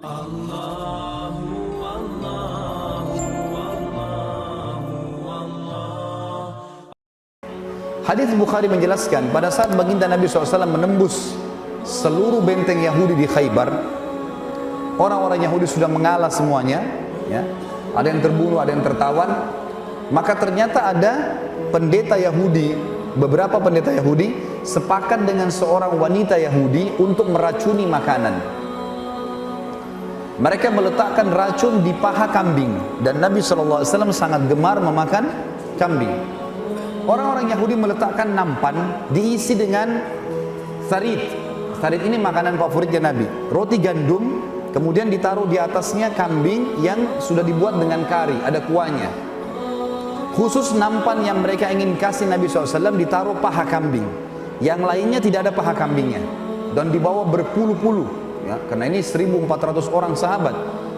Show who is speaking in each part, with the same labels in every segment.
Speaker 1: Hadis Bukhari menjelaskan pada saat baginda Nabi SAW menembus seluruh benteng Yahudi di Khaybar, orang-orang Yahudi sudah mengalah semuanya, ya. Ada yang terbunuh, ada yang tertawan. Maka ternyata ada pendeta Yahudi, beberapa pendeta Yahudi sepakat dengan seorang wanita Yahudi untuk meracuni makanan. Mereka meletakkan racun di paha kambing dan Nabi SAW sangat gemar memakan kambing. Orang-orang Yahudi meletakkan nampan diisi dengan sarit. Sarit ini makanan favoritnya Nabi. Roti gandum, kemudian ditaruh di atasnya kambing yang sudah dibuat dengan kari, ada kuahnya. Khusus nampan yang mereka ingin kasih Nabi SAW ditaruh paha kambing. Yang lainnya tidak ada paha kambingnya. Dan dibawa berpuluh-puluh. Ya, karena ini 1400 orang sahabat.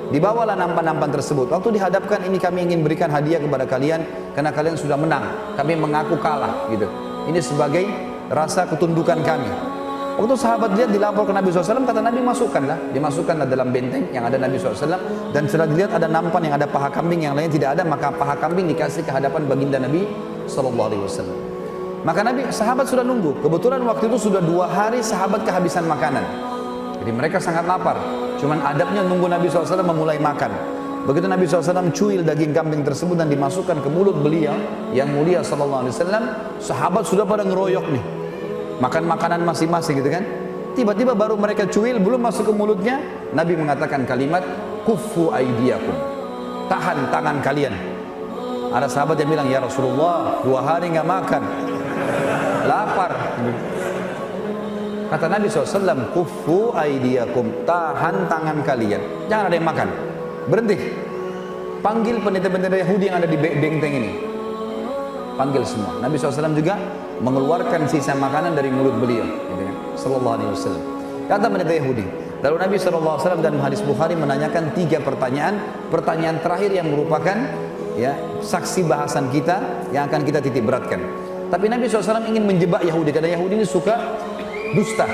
Speaker 1: Dibawalah nampan-nampan tersebut. Waktu dihadapkan ini kami ingin berikan hadiah kepada kalian karena kalian sudah menang. Kami mengaku kalah gitu. Ini sebagai rasa ketundukan kami. Waktu sahabat lihat dilapor ke Nabi SAW, kata Nabi masukkanlah. Dimasukkanlah dalam benteng yang ada Nabi SAW. Dan setelah dilihat ada nampan yang ada paha kambing yang lain tidak ada, maka paha kambing dikasih ke hadapan baginda Nabi SAW. Maka Nabi, sahabat sudah nunggu. Kebetulan waktu itu sudah dua hari sahabat kehabisan makanan. Jadi mereka sangat lapar. Cuman adabnya nunggu Nabi SAW memulai makan. Begitu Nabi SAW cuil daging kambing tersebut dan dimasukkan ke mulut beliau yang mulia SAW, sahabat sudah pada ngeroyok nih. Makan makanan masing-masing gitu kan. Tiba-tiba baru mereka cuil, belum masuk ke mulutnya, Nabi mengatakan kalimat, Kufu aidiakum. Tahan tangan kalian. Ada sahabat yang bilang, Ya Rasulullah, dua hari nggak makan. Lapar. Kata Nabi SAW, kufu aidiakum, tahan tangan kalian. Jangan ada yang makan. Berhenti. Panggil pendeta-pendeta Yahudi yang ada di benteng ini. Panggil semua. Nabi SAW juga mengeluarkan sisa makanan dari mulut beliau. Gitu kan? Sallallahu alaihi wasallam. Kata pendeta Yahudi. Lalu Nabi SAW dan hadis Bukhari menanyakan tiga pertanyaan. Pertanyaan terakhir yang merupakan ya saksi bahasan kita yang akan kita titik beratkan. Tapi Nabi SAW ingin menjebak Yahudi. Karena Yahudi ini suka dusta.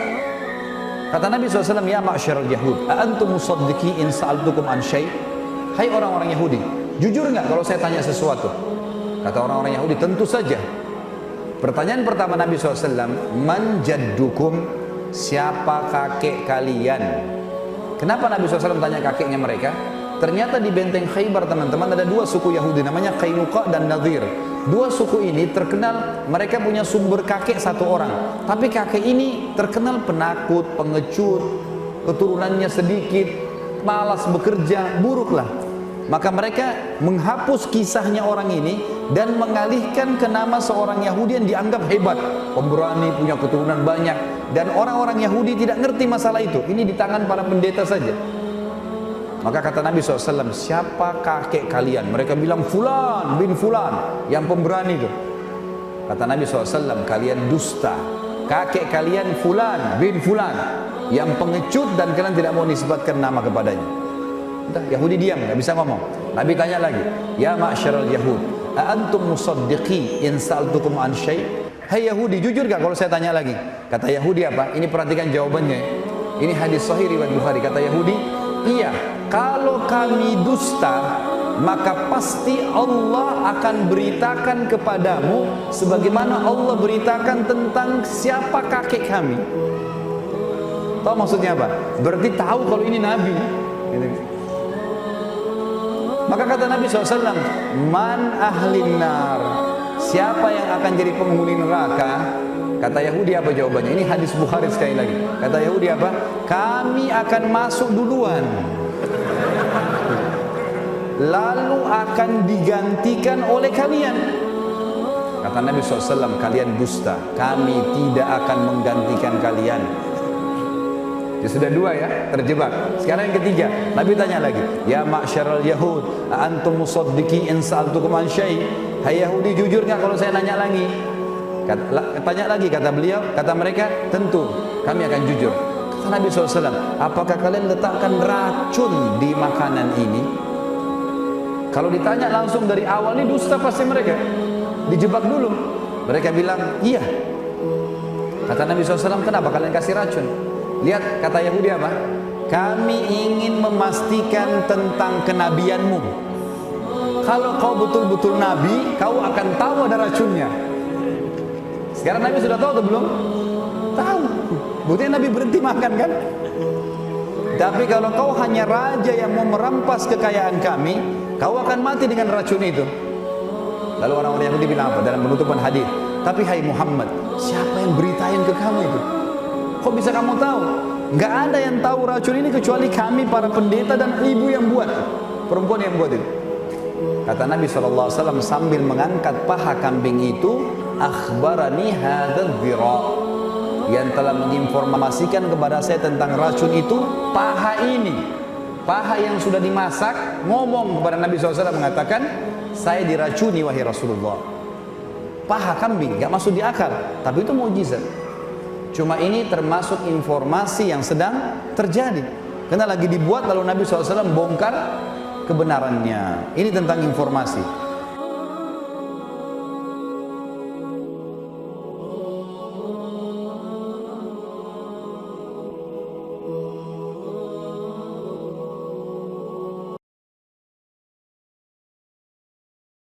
Speaker 1: Kata Nabi SAW, Ya ma'asyarul Yahud, A'antum musaddiki in sa'altukum an syai' Hai orang-orang Yahudi, jujur nggak kalau saya tanya sesuatu? Kata orang-orang Yahudi, tentu saja. Pertanyaan pertama Nabi SAW, Man jaddukum, siapa kakek kalian? Kenapa Nabi SAW tanya kakeknya mereka? Ternyata di benteng Khaybar teman-teman ada dua suku Yahudi namanya Qainuqa dan Nadir. Dua suku ini terkenal mereka punya sumber kakek satu orang. Tapi kakek ini terkenal penakut, pengecut, keturunannya sedikit, malas bekerja, buruklah. Maka mereka menghapus kisahnya orang ini dan mengalihkan ke nama seorang Yahudi yang dianggap hebat, pemberani, punya keturunan banyak. Dan orang-orang Yahudi tidak ngerti masalah itu. Ini di tangan para pendeta saja. Maka kata Nabi SAW, siapa kakek kalian? Mereka bilang, Fulan bin Fulan, yang pemberani itu. Kata Nabi SAW, kalian dusta. Kakek kalian Fulan bin Fulan, yang pengecut dan kalian tidak mau nisbatkan nama kepadanya. Entah, Yahudi diam, nggak bisa ngomong. Nabi tanya lagi, Ya ma'asyaral Yahud, Antum musaddiqi in sa'altukum an syai' Hai Yahudi, jujur gak kalau saya tanya lagi? Kata Yahudi apa? Ini perhatikan jawabannya. Ini hadis sahih riwayat Bukhari. Kata Yahudi, iya, kalau kami dusta, maka pasti Allah akan beritakan kepadamu sebagaimana Allah beritakan tentang siapa kakek kami. Tahu maksudnya apa? Berarti tahu kalau ini nabi. Gitu. Maka kata Nabi SAW, Man ahlin nar, siapa yang akan jadi penghuni neraka? Kata Yahudi apa jawabannya? Ini hadis Bukhari sekali lagi. Kata Yahudi apa? Kami akan masuk duluan. Lalu akan digantikan oleh kalian. Kata Nabi SAW, kalian dusta. Kami tidak akan menggantikan kalian. Ya sudah dua ya, terjebak. Sekarang yang ketiga, Nabi tanya lagi, Ya ma'syaral Yahud, antum musaddiqi in? Hai Yahudi, jujur nggak kalau saya nanya lagi? Kata, tanya lagi kata beliau, kata mereka, tentu kami akan jujur. Kata Nabi SAW, apakah kalian letakkan racun di makanan ini? Kalau ditanya langsung dari awal ini dusta pasti mereka. Dijebak dulu. Mereka bilang, iya. Kata Nabi SAW, kenapa kalian kasih racun? Lihat kata Yahudi apa? Kami ingin memastikan tentang kenabianmu. Kalau kau betul-betul nabi, kau akan tahu ada racunnya. Sekarang Nabi sudah tahu atau belum? Tahu. Buktinya Nabi berhenti makan kan? Tapi kalau kau hanya raja yang mau merampas kekayaan kami, kau akan mati dengan racun itu. Lalu orang-orang Yahudi bilang apa dalam penutupan hadis? Tapi hai Muhammad, siapa yang beritain ke kamu itu? Kok bisa kamu tahu? Gak ada yang tahu racun ini kecuali kami para pendeta dan ibu yang buat, perempuan yang buat itu. Kata Nabi SAW sambil mengangkat paha kambing itu, akhbarani hadzal yang telah menginformasikan kepada saya tentang racun itu paha ini paha yang sudah dimasak ngomong kepada Nabi SAW mengatakan saya diracuni wahai Rasulullah. Paha kambing gak masuk di akal tapi itu mujizat cuma ini termasuk informasi yang sedang terjadi. Karena lagi dibuat lalu Nabi SAW bongkar kebenarannya. Ini tentang informasi